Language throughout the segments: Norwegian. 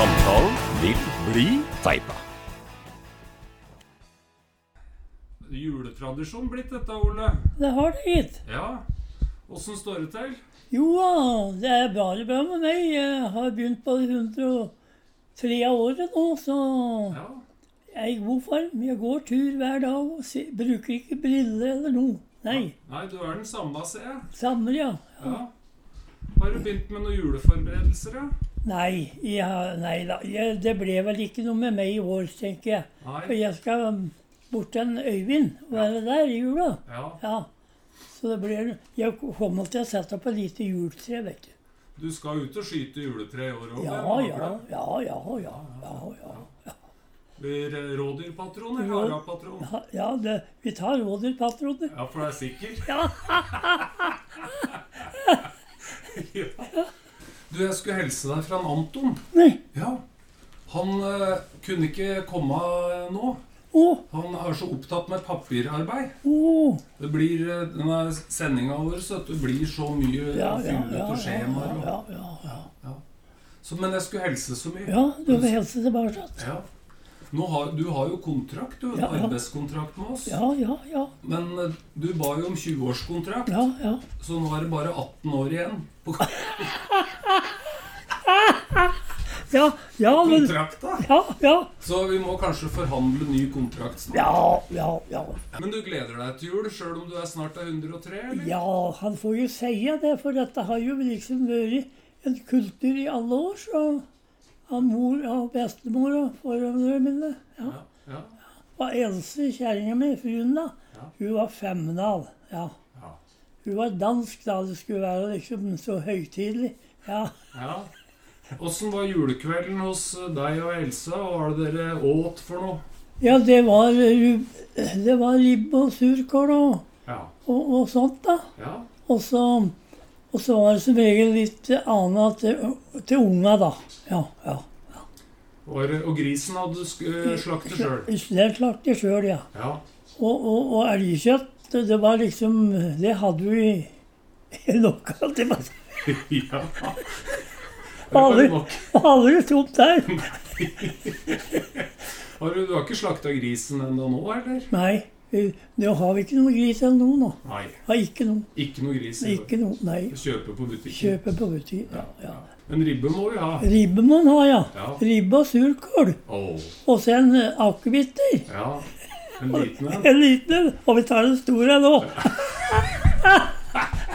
Samtalen vil bli teipa. Juletradisjon blitt dette, Ole. Det har det, gitt. Ja. Åssen står det til? Jo da, det er bare bra med meg. Jeg har begynt på det 103 året nå, så Ja. jeg er i god form. Jeg går tur hver dag og se, bruker ikke briller eller noe. Nei. Nei, du er den samme, ser jeg. Samme, ja. Ja. Har du begynt med noen juleforberedelser, ja? Nei, ja, nei da. Det ble vel ikke noe med meg i år, tenker jeg. For jeg skal bort til en Øyvind og være der i jula. Ja. Ja. Så det blir Jeg kommer til å sette opp et lite juletre, vet du. Du skal ut og skyte juletre i år òg? Ja, ja, ja, ja, ja. ja, ja. Blir rådyrpatroner? rådyrpatron eller Rå- harapatron? Ja, ja det, vi tar rådyrpatroner. Ja, for du er sikker? Ja. ja. Du, jeg skulle helse deg fra Anton. Nei. Ja. Han eh, kunne ikke komme eh, nå. Å, Han er så opptatt med papirarbeid. å. Det blir eh, denne sendinga vår så det blir så mye Ja, ja, fyllet ja, ja, skjemaer. og- ja, ja, ja. Så, men jeg skulle helse så mye. ja, du vil hilse tilbake. Ja. Nå har, du har jo kontrakt, du. Ja, ja. arbeidskontrakt med oss. Ja, ja, ja. Men eh, du ba jo om 20-årskontrakt, Ja, ja. så nå er det bare 18 år igjen på Ja, ja, men kontrakta. Ja, ja. Så vi må kanskje forhandle ny kontrakt snart. Ja, ja, ja. Men du gleder deg til jul sjøl om du er snart er 103, eller? Ja, han får jo si det, for dette har jo liksom vært en kultur i alle år, så av mor og bestemor og foreldrene mine. Ja. Ja, ja, Og eneste kjerringa mi, fruen, da, Ja. hun var femnal. Ja. ja. Hun var dansk da, det skulle være liksom så høytidelig. Ja. Åssen var julekvelden hos eh, deg og Elsa? Hva var det dere åt for noe? ja, det var, det var ribbe og surkål og, Ja. og, og sånt, da. ja. Og så, og så var det som regel litt annet til, til unga, da. Ja, ja. Og grisen hadde du eh, slaktet sjøl? Den slaktet sjøl, ja. Ja. Og, og, og elgkjøtt, det, det var liksom Det hadde vi nok av. Det var ja. Aldri. aldri tomt der. Har du, du har ikke slakta grisen ennå nå, eller? Nei, nå har vi ikke noe gris ennå nå. Nei. Har ikke noe. Ikke noe gris. Ikke noe, nei. Kjøpe på butikken. Kjøpe på butikken, Ja, ja. Men ribbe må vi ha. Ribbe må vi ha, ja. Ja. Ribbe og surkål. Åh, Og så en akevitter. ja. En liten en. En liten en. Og vi tar den store nå. Ja,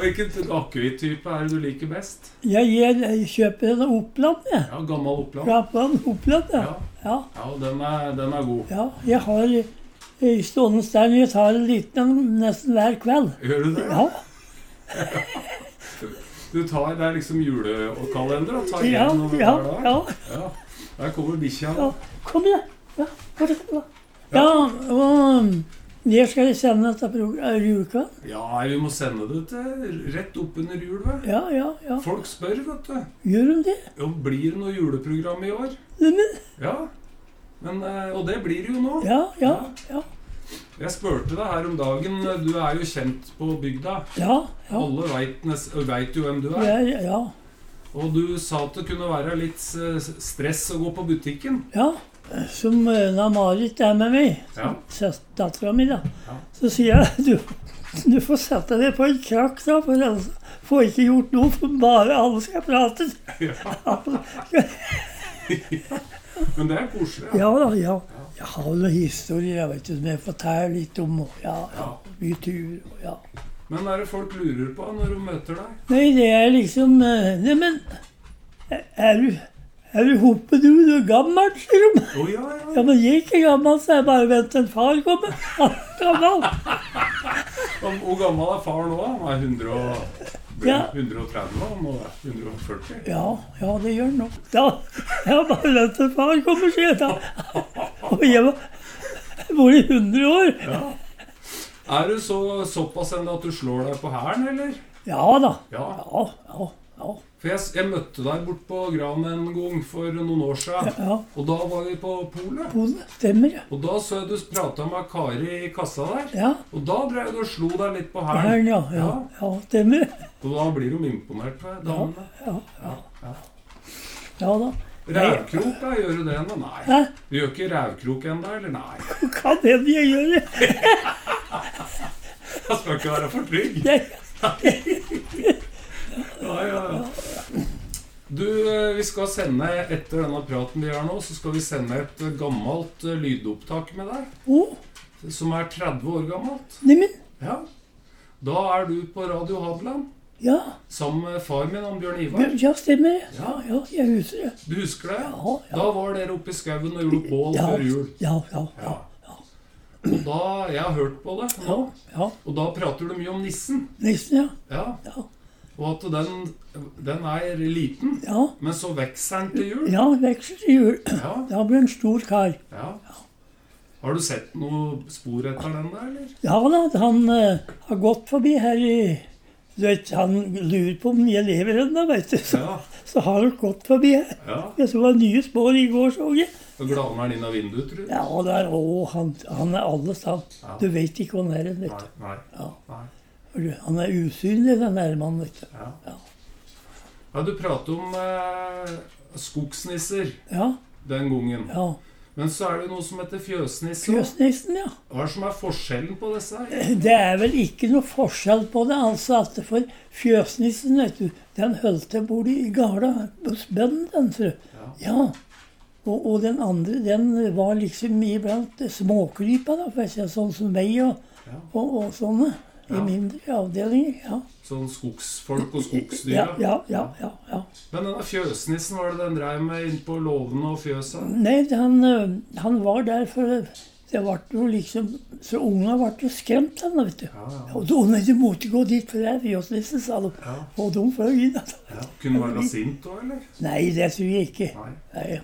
Hvilken akevitt-type er det du liker best? Jeg, jeg kjøper en Oppland, jeg. Ja, Gammel Oppland. Gammel Oppland, ja. Ja, ja. den, er, den er god. Ja, jeg har eh, stående stein. jeg tar en liten en nesten hver kveld. Gjør du det? Ja, Du tar, Det er liksom julekalender? tar ja, ja. ja, ja. Der kommer bikkja. ja. Kom igjen. Ja. Ja, og jeg skal sende dette programmet uka? Ja, vi må sende det til rett oppunder jul. vel? Ja, ja, ja. Folk spør, vet du. Gjør de det? Jo, blir det noe juleprogram i år? Neimen, Ja. Men, eh, og det blir det jo nå. Ja, ja, ja. Jeg spurte deg her om dagen. Du er jo kjent på bygda. Ja, ja. Alle veit jo hvem du er. Ja, ja. Og du sa at det kunne være litt eh, stress å gå på butikken. ja. Som eh, Marit er med meg, Ja. dattera mi, da, Ja. så sier jeg du, du får sette deg på en krakk, da, for ellers får jeg ikke gjort noe, for bare alle skal prate. Ja. Men det er koselig. Ja da, ja. Jeg har noen historier jeg vet som jeg forteller litt om. Og, ja, ja, mye tur. Og, ja. Men hva er det folk lurer på når de møter deg? Nei, det er liksom Neimen, Nei, men Er du er du hoppe, du? Du er gammel, sier de. Oh, ja, ja. Ja, men jeg er ikke gammel, så jeg bare venter en far kommer. Er gammel. Hvor gammel er far nå? Han er 100 og, blir Ja. 130, og nå er 140. Ja, ja, det gjør han nok. Ja, jeg bare venter til far kommer, sier jeg da. Og jeg bor i 100 år. Er du så, såpass enn at du slår deg på hælen, eller? Ja da. Ja. Ja, ja, ja. For jeg, jeg møtte deg bort på Gran en gang for noen år siden. ja. Og da var vi på polet. Pole stemmer. Og da så jeg du prata med Kari i kassa der. Ja, Og da drev du og slo deg litt på hælen. ja. Ja, ja, stemmer. Og da blir de imponert, tror jeg, damene. Ja, Ja, ja. Ja da. Rævkrok, da? Gjør du det ennå? Nei. Hæ? Du gjør ikke rævkrok ennå, eller? Nei. Hva Kan det jeg gjør. Jeg skal ikke være for trygg. Ja, ja. Du, eh, vi skal sende etter denne praten vi har nå, så skal vi sende et gammelt eh, lydopptak med deg. Oh. Som er 30 år gammelt. neimen. Ja. Da er du på Radio Hadeland Ja, sammen med far min, han Bjørn Ivar. ja, stemmer det. Ja, ja, jeg husker det. Du husker det? Ja, ja. Da var dere oppe i skauen og gjorde bål Ja, før jul. ja, ja. Ja. ja, Og da, Jeg har hørt på det ja, ja. og da prater du mye om nissen. Nissen, ja. Ja. Ja, Og at den, den er liten, ja. men så vokser den til jul. ja vokser til jul. Ja, Da blir en stor kar. ja. Har du sett noe spor etter den der, eller? Ja da, han uh, har gått forbi her i du vet, Han lurer på om jeg lever ennå, vet du. Så, Ja. så har han gått forbi her. ja. Jeg så han nye spor i går, så jeg. Så glaner han inn av vinduet, tror du? Ja, der, å, han, han er alle steder. Du vet ikke hvor han er, vet Nei, du. nei, Ja. nei. Han er usynlig, den vet du. Ja. Ja. ja, du prater om eh, skogsnisser Ja, den gangen. ja. Men så er det noe som heter fjøsnisse. Fjøsnissen, ja. Hva er det som er forskjellen på disse her? Det er vel ikke noe forskjell på det, altså. at For fjøsnissen, vet du, den holdt til bord i garda hos bøndene, den. Ja. Ja. Og, og den andre, den var liksom iblant småkrypa, da, for å si sånn som meg og, Ja. og, og sånne. I Ja. mindre avdelinger. Ja. Sånn skogsfolk og skogsdyr. Ja, ja, ja. ja, ja. Men denne fjøsnissen, hva er det den dreiv med inn på låvene og fjøsa? Nei, han, øh, han var der for det ble jo liksom Så unga ble jo skremt, den, vet du. Ja, ja. Og da, nei, du måtte gå dit, for det er fjøsnissen, sa de. ja, Og de fløy inn. Altså. ja. Kunne være sint òg, eller? Nei, det tror jeg ikke. Nei. Nei,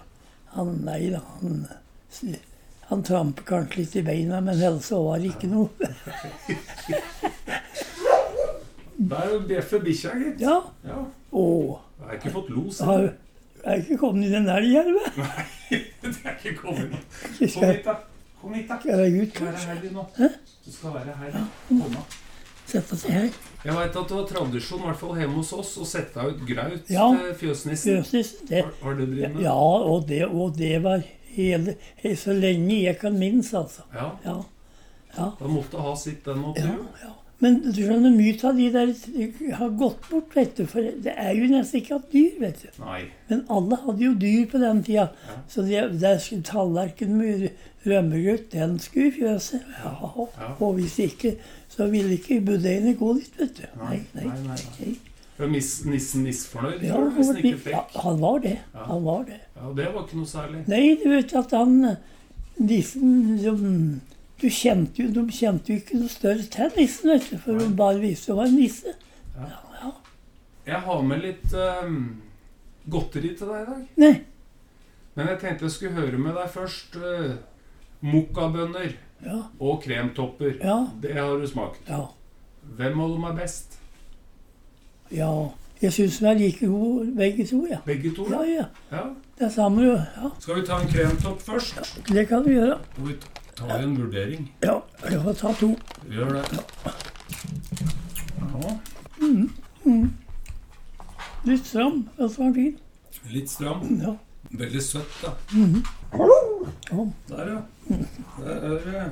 han, nei da, han, han trampet kanskje litt i beina, men helsa var ikke noe. Der bjeffer bikkja, gitt. Ja, Ja. Og Jeg har ikke fått los. har er ikke kommet i den Nei, Det er ikke kommet. Jeg Kom hit, da. Kom hit, da. skal jeg ut, kanskje? du skal være her. Kom da. Sette seg her. Jeg veit at det var tradisjon, i hvert fall hjemme hos oss, å sette ut graut Ja. til fjøsnissen. Fjøsnissen, det, Har, har du drevet med? ja, og det, og det var hele, så lenge jeg kan minnes, altså. Ja. Ja, ja, Da måtte ha sitt den måtte ja, ja. Men du skjønner, mye av de der har gått bort, vet du. For det er jo nesten ikke hatt dyr, vet du. Nei. Men alle hadde jo dyr på den tida. Ja. Så det, skulle tallerkenen med rømmegrøt, den skulle i fjøset. Ja, Ja. Og hvis ikke, så ville ikke budeiene gå dit, vet du. Nei, Nei, nei, nei, nei, nissen misfornøyd Ja, ja, han var det. Ja. Han var det. Ja, Det var ikke noe særlig. Nei, du vet at han Nissen de, Du kjente jo, De kjente jo ikke noe større til nissen, vet du, for Nei. de bare viste det var en nisse. Ja. Jeg har med litt um, godteri til deg i dag. Nei, Men jeg tenkte jeg skulle høre med deg først. Uh, Mokkabønner ja, og kremtopper. ja, Det har du smakt. ja. Hvem av dem er best? Ja. Jeg syns de er like god begge to, ja. Begge to? Ja, ja. Ja. Det er samme. Ja, Skal vi ta en kremtopp først? det kan du gjøre. Og vi tar en vurdering. Ja, jeg får ta to. Gjør det. Ja, Litt stram, men så er den fin. litt stram. Ja. Veldig søtt, da. Ja. Der, ja. Der er det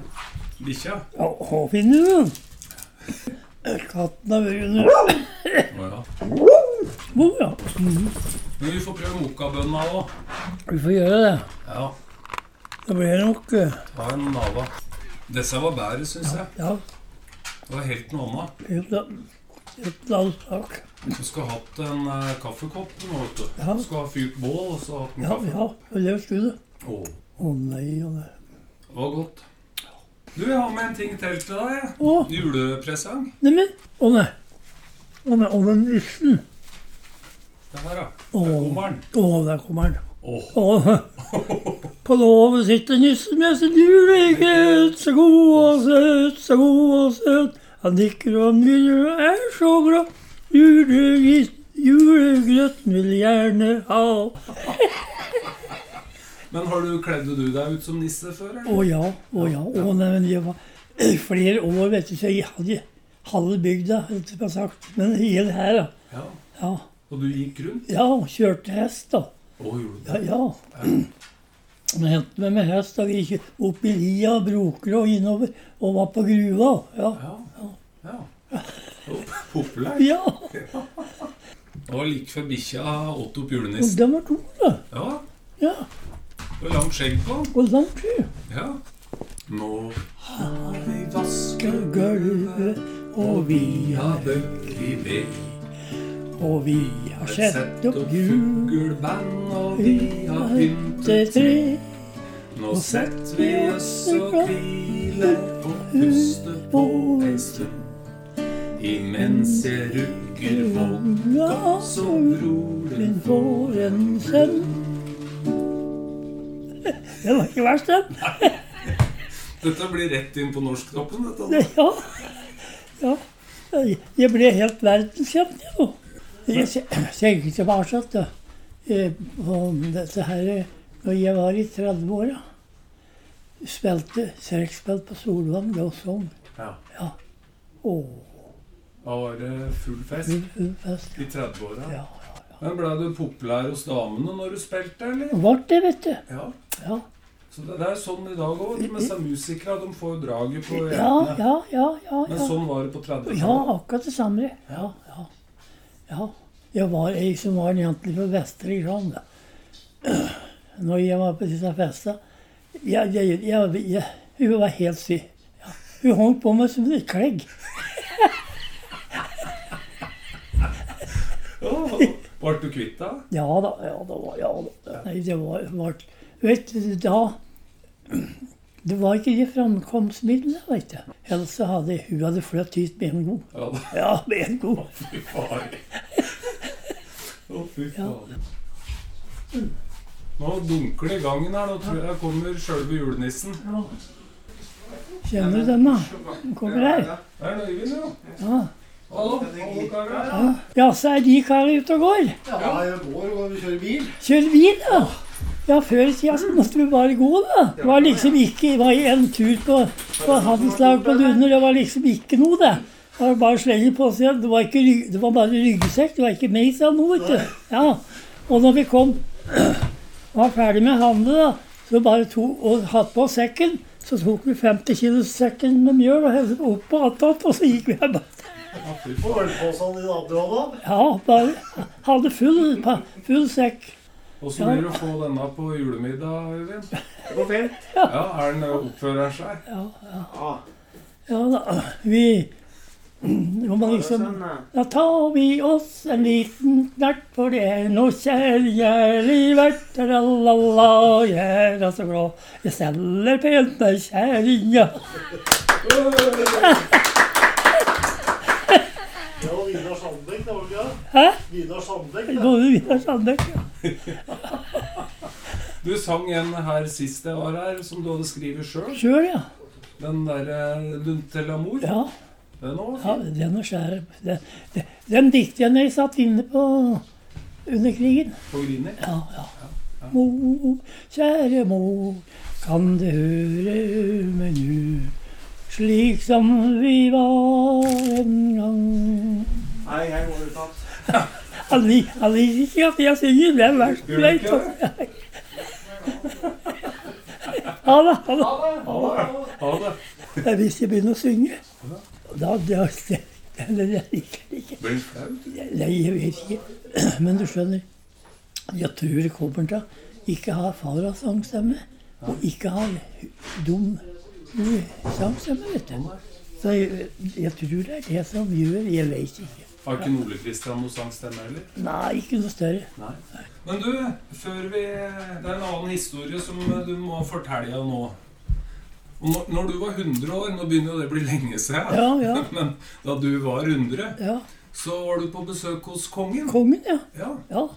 bikkja. Ja, finner du den? Katten har vært under Å ja. Hvor, ja. Mm. Men vi får prøve mokkabønna òg. Vi får gjøre det. Ja. Det blir nok uh... Ta en nava. Disse var bedre, syns jeg. Ja, Det var helt noe annet. helt helt annen sak. Du skulle hatt en uh, kaffekopp nå, vet du. Ja. Du skulle ha fyrt bål og så hatt en Ja, kaffe. ja, ja. det skulle det. Å, Å nei, å nei. det var godt. Du, jeg har med en ting til til deg. jeg. Å, Julepresang. neimen. Å nei. Å nei, og den nissen. Det her. Å, Der kommer den. å, der kommer den. Åh. Å, på låven sitter nissen med sin julegrøt, så god og søt, så god og søt. Han nikker og myller og er så glad. Julegrøt, julegrøten vil gjerne ha. Men har du kledde du deg ut som nisse før, Å ja, å ja. Å nei, men det var flere år, vet du, så jeg hadde halve bygda, hva jeg har sagt. Men hele her, da. Ja. Ja, Og du gikk rundt? ja kjørte hest, da. Å, gjorde du Ja, det? ja. Vi hentet meg med hest og vi gikk opp i lia, broker og innover, og var på gruva. Ja. Ja. ja. ja. Populær. ja. Og like før bikkja åt opp julenissen. den var to, da. Ja. Ja. Og langt skjegg på. Og langt skjegg. Ja. Nå har vi vasket Gulvet, og vi har bøkt i vei. Og vi har sett opp fugleband, og vi har pyntet tre. Nå setter vi oss og hviler og puster på ei stund. Imens jeg rugger vogna så broren får en sønn. Det var ikke verst, det. Dette blir rett inn på norsktoppen, dette. Det- Ja. ja. Jeg ble helt verdenskjent, jeg nå. Jeg tenker tilbake da, eh, på dette her når jeg var i 30-åra. Spilte trekkspill på Solvann og sånn. Ja. Ja. Da var det full fest full, full fest. i 30-åra. Ja. Men Ble du populær hos damene når du spilte, eller? Vart det, vet du. Ja. Ja, Så det, det er sånn i dag òg. Mens musikere de får jo draget på ja, hjertene. ja. ja, ja, Men sånn var det på 30-tallet. Ja, akkurat det samme. Ja, ja. ja. Jeg var ei som var egentlig fra Vestre i da. Når jeg var på disse festene. Jeg, jeg, jeg, jeg, hun var helt. Ja. Hun hang på meg som en klegg. Åh, Ble du kvitt henne? Ja da, ja da. var- Ja, da. Nei, det var, var Vet du, da Det var ikke de framkomstmidlene, vet du. Ellers hadde hun hadde flyttet hit med en god. Ja, med en. Fy faen. Å, fy Ja. Nå dunker det i gangen her. Nå tror jeg kommer sjølve julenissen. Kjenner du den, da? Den kommer her. Det er Øyvind, jo. Ja. Hallo, hallo karer. Ja, så er de karer ute og går. Ja, jeg går og kjører bil. Kjører bil, ja. Ja, før i tida så måtte vi bare gå, da. Det var liksom ikke det var en tur på, på handelslag på Dunder. Det var liksom ikke noe, det. Det var bare å slenge på seg. Det var, ikke, det var bare ryggsekk. Det var ikke meis av noe, vet du. Ja. Og når vi kom var ferdig med handelen, da, så bare to, og hatt på sekken, så tok vi 50 kilo sekken med mjøl og helte på attåt, og så gikk vi På faen. ølposen din andre hånda. Ja, bare hadde full, full sekk. Åssen blir det å få denne på julemiddag, Øyvind? Det går fint. Ja, er den oppfører seg? Ja. Ja da, vi Når man liksom Da tar vi oss en liten knert, for det er noe kjærlig verdt. Tralala, jeg er så glad. Jeg selger pent med kjerringa. Det var Vidar Sandbekk, det var ikke det? Hæ? Vidar Sandbekk, det. Vidar Sandbekk. ja. Du sang en her sist jeg var her, som du hadde skrevet sjøl. Sjøl, ja. Den derre Lunt til. Ja, Den òg. ja den er skjære. Den, den, den dikter jeg når jeg satt inne på under krigen. På Grini. Ja, ja. Mor, kjære mor, kan du høre meg nu? Slik som vi var en gang. Går ut igjen. Han liker ikke at jeg synger. Er vet du. Ha det. Ha det. Ha det. Hvis jeg begynner å synge, da dør det, det, det liker jeg ikke. Nei, jeg vet ikke. Men du skjønner, jeg tror det kommer til å ikke ha farasangstemme, og ikke ha dum sangstemme, vet du. Så jeg, jeg tror det er det som gjør Jeg vet ikke. Har ikke Ole-Christian noe sangstemme heller? Nei, ikke noe større. Nei. Men du, før vi Det er en annen historie som du må fortelle nå. Når, når du var 100 år Nå begynner jo det å bli lenge siden. Ja, ja. Men da du var 100, Ja. så var du på besøk hos kongen. Kongen, ja. Ja. ja.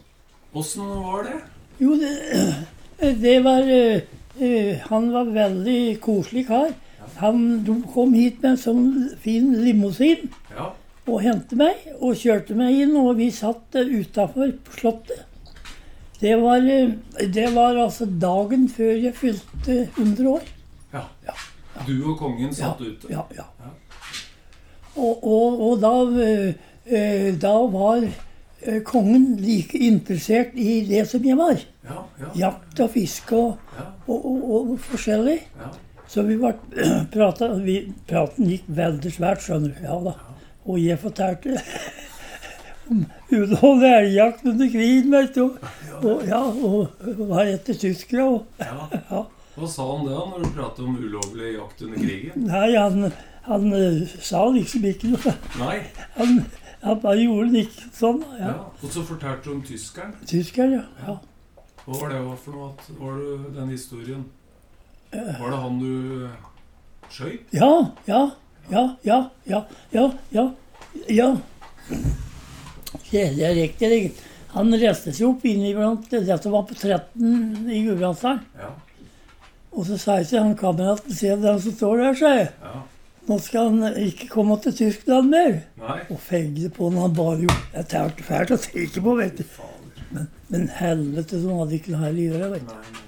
Åssen var det? Jo, det, det var eh, eh, Han var veldig koselig kar. Han kom hit med en sånn fin limousin. Ja. Og hentet meg og kjørte meg inn, og vi satt utafor Slottet. Det var, eh, det var altså dagen før jeg fylte 100 år. ja. Du og kongen satt ute. Ja, ja. Og, og, og da, eh, eh, da var eh, kongen like interessert i det som jeg var. Ja, ja, Jakt og fiske og, ja, og, forskjellig. ja. Så vi var, prata vi, Praten gikk veldig svært, skjønner du. Ja da. Og jeg fortalte om ulovlig elgjakt under krigen, vet du. Og, ja, og var etter tyskere. Og, ja. Hva sa han det når du pratet om ulovlig jakt under krigen? Nei, han, han eh, sa liksom ikke noe. Nei. Han, han bare gjorde det ikke sånn. Ja. Ja. Og så fortalte du om tyskeren. Tyskeren, ja. ja. Hva var det for noe? At, var det den historien? Var det han du skøyt? Ja, ja, ja, ja, ja, ja, ja, ja. Det er det. Han reiste seg opp inn iblant det som var på 13 i Gudbrandsdalen. Ja. Og så sa jeg til han kameraten Se den som står der, sa jeg. ja. Nå skal han ikke komme til Tyskland mer. Nei. Og fegde på når han bare gjorde Det er fælt å tenke på, vet du. Men, Men helvete, så hadde ikke noe her å gjøre, vet du.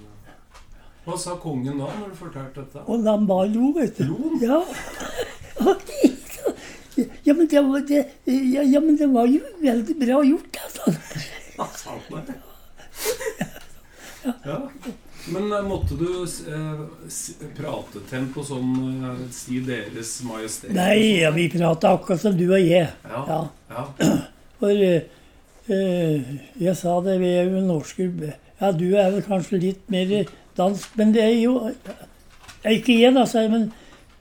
Hva sa kongen da, når du fortalte dette? Og han bare lo, vet du. Lo? Ja. Ja men, det var, det, ja, ja, men det var jo veldig bra gjort, altså. Ja? Ja. Men eh, måtte du eh, prate til ham på sånn eh, si Deres Majestet? Nei, ja, vi prata akkurat som du og jeg. Ja. Ja. For eh, eh, jeg sa det, vi er jo norske Ja, du er vel kanskje litt mer dansk, men det er jo Ikke jeg, da, men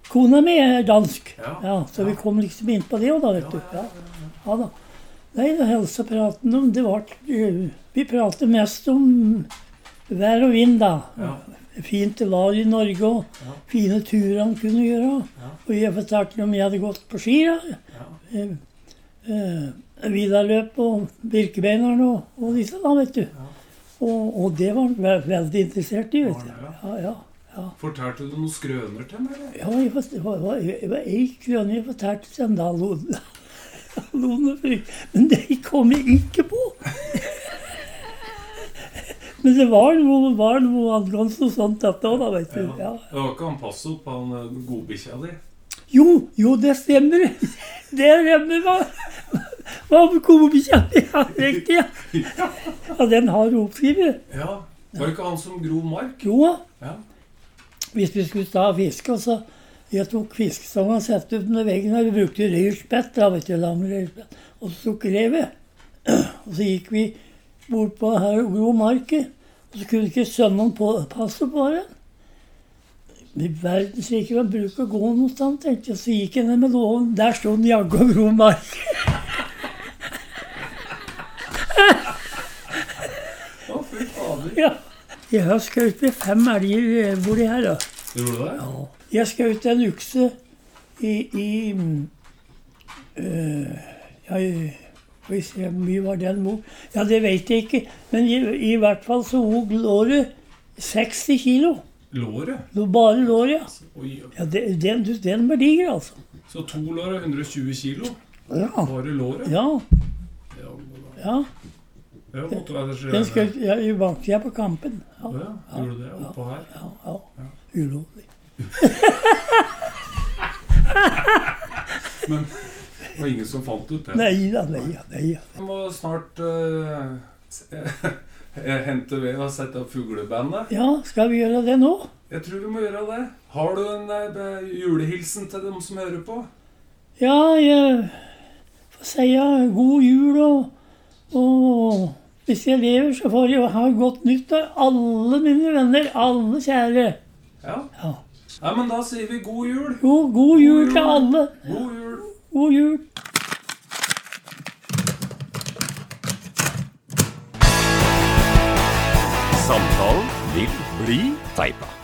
kona mi er dansk. Ja. Så vi kom liksom inn på det òg, da, vet du. Ja, ja da. Nei, helsepraten om Det var eh, Vi prater mest om vær og vind, da. Ja. Fint det var i Norge, og fine turer han kunne gjøre. Og jeg fortalte om jeg hadde gått på ski. da. Ja. Eh, eh, Vidaløp og Birkebeineren og, og disse, da, vet du. Og, og det var han veldig interessert i, vet du. Ja, ja. Ja. Fortalte du noen skrøner til ham? eller? Ja, jeg det var, var, var ei skrøne jeg fortalte til da lo lo. Men det kom jeg ikke på. Men det var noe, var noe angående noe sånt dette òg, da, vet du. Ja. Det var ikke han Passo på han eh, godbikkja di? Jo, jo, det stemmer. Det stemmer. Hva, hva med komikkja? Ja, riktig. Ja. ja, den har oppskrevet. Ja. Var det ikke han som gro mark? Jo da. Ja. Hvis vi skulle ta fiske, og så jeg tok fiskestanga og satte ut under veggen her. Vi brukte røyrspett. Og så tok revet. Og så gikk vi bort på her og gro marken. Og så kunne ikke sønnen på, passe på det. I verdens rike man bruker å gå noe sted, tenkte jeg. Så gikk jeg ned med låven. Der sto den jaggu og gro mark. Å, fy fader. Ja. Jeg har skutt med fem elger eh, borti her, da. Gjorde du det? Jeg skjøt en ukse i, i øh, ja, Skal vi se, hvor mye var den vog? Ja, det vet jeg ikke. Men i, i hvert fall så vog låret 60 kilo. Låret? Bare låret, ja. Oi, ja. ja det, den, den var diger, altså. Så to lår er 120 kilo? Ja. Bare låret? Ja. Ja, ja. det måtte være det Den skjøt jeg i baksida på kampen. Ja, Ja, gjorde du det oppå her? ja, ja. Ulovlig. Men det var ingen som fant ut det. Nei da, nei da. Nei. Vi må snart uh, hente ved og sette opp fuglebandet. Ja, skal vi gjøre det nå? Jeg tror vi må gjøre det. Har du en uh, julehilsen til dem som hører på? Ja, jeg får si ja, god jul, og, og hvis jeg lever, så får jeg ha godt nyttår. Alle mine venner, alle kjære. Ja. Ja. Nei, men da sier vi god jul. Jo, god jul til alle. God jul. God jul. Samtalen vil bli teipa.